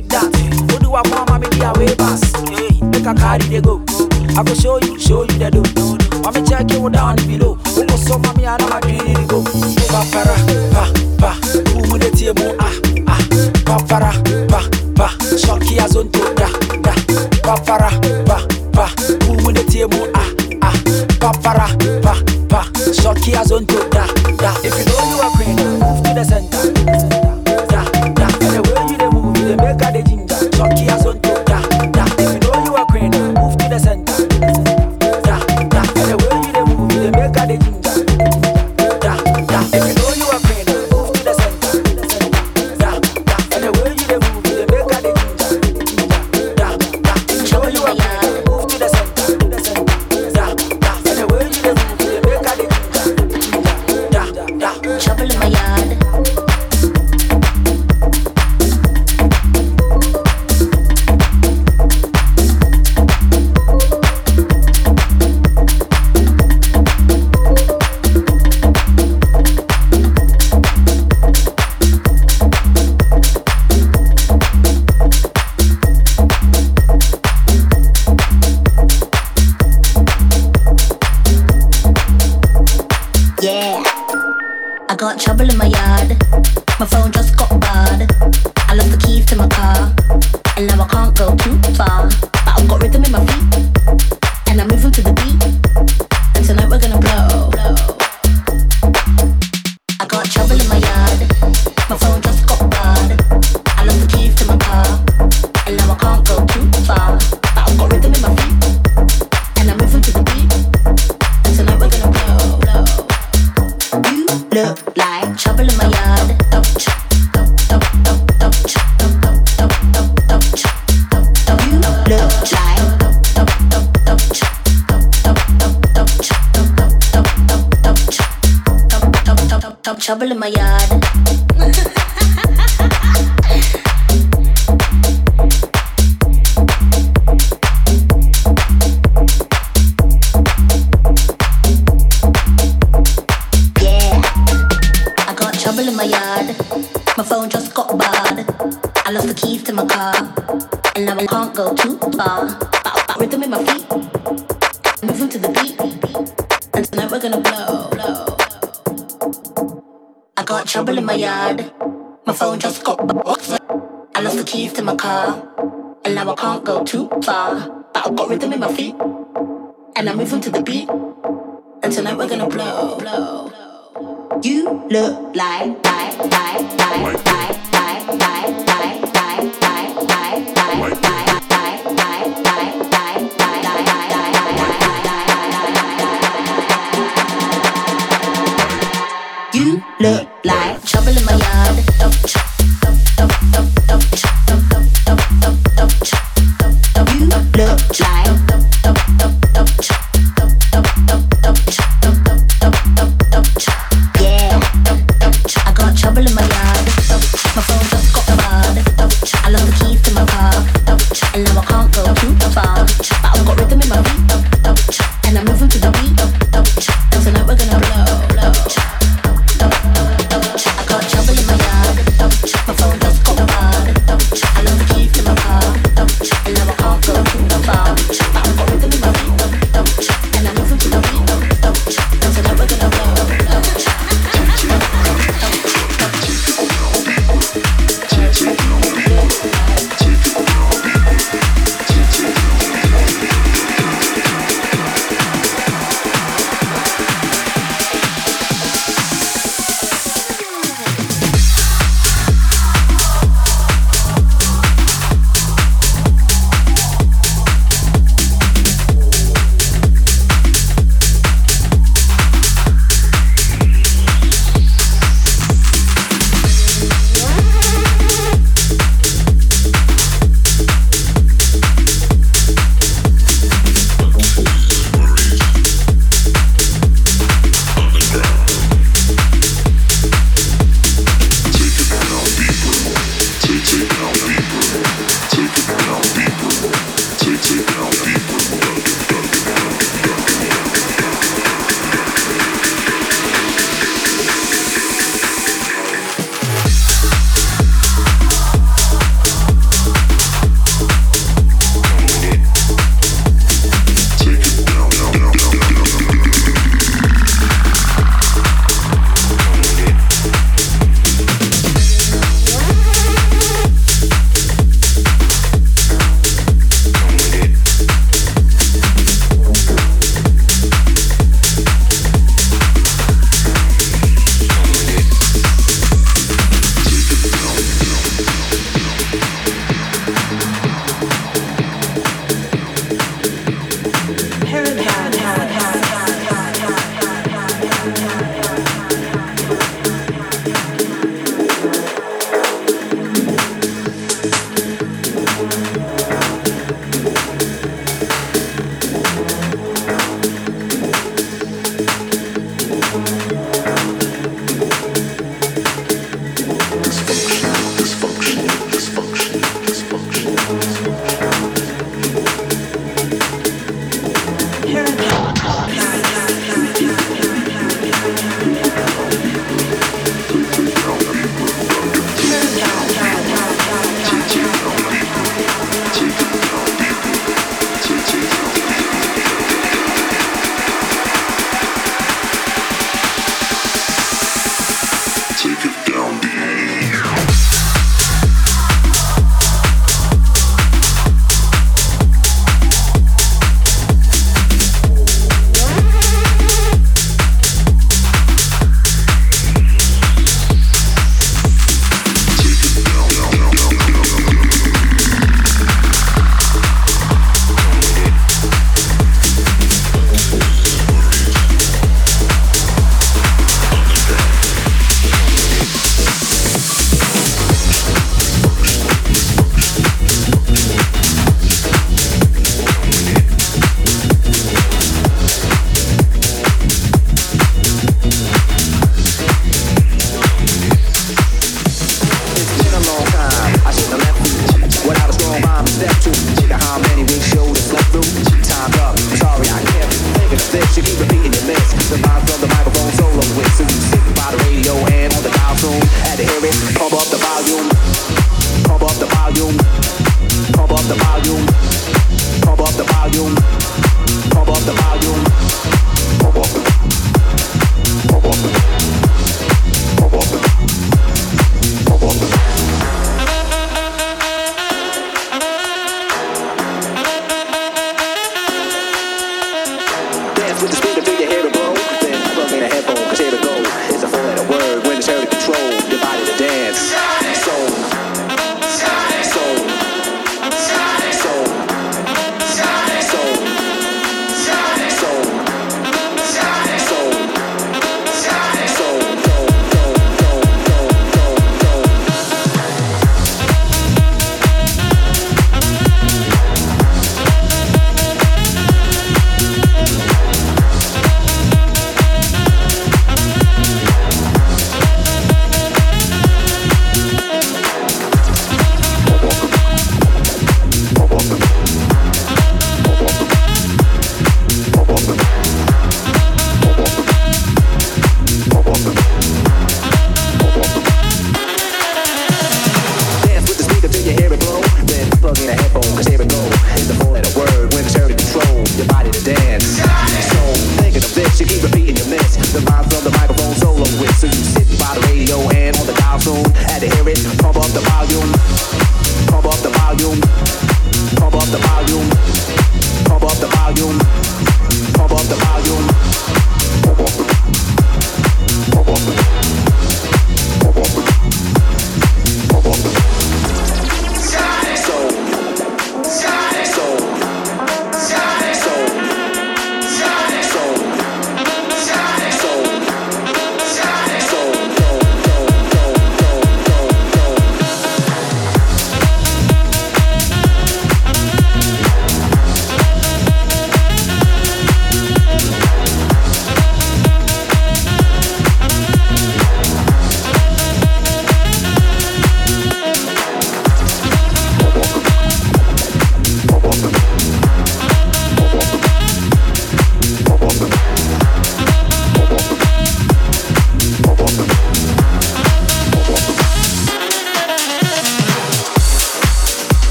take that. Who do I want, mommy? be are way past. Hey, make a carry they go. I go show you, show you the door. Mommy check you down below. Who was so mommy? I know my dream go. Pa para, pa pa. in my yard. yard. My phone just got boxed. I lost the keys to my car. And now I can't go too far. But I've got rhythm in my feet. And I'm moving to the beat. And tonight we're gonna blow. blow. You look like, like, like, like, like, like, like, like.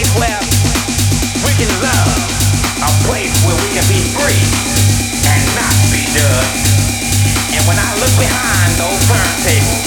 place where we can love, a place where we can be free and not be judged. And when I look behind those turntables,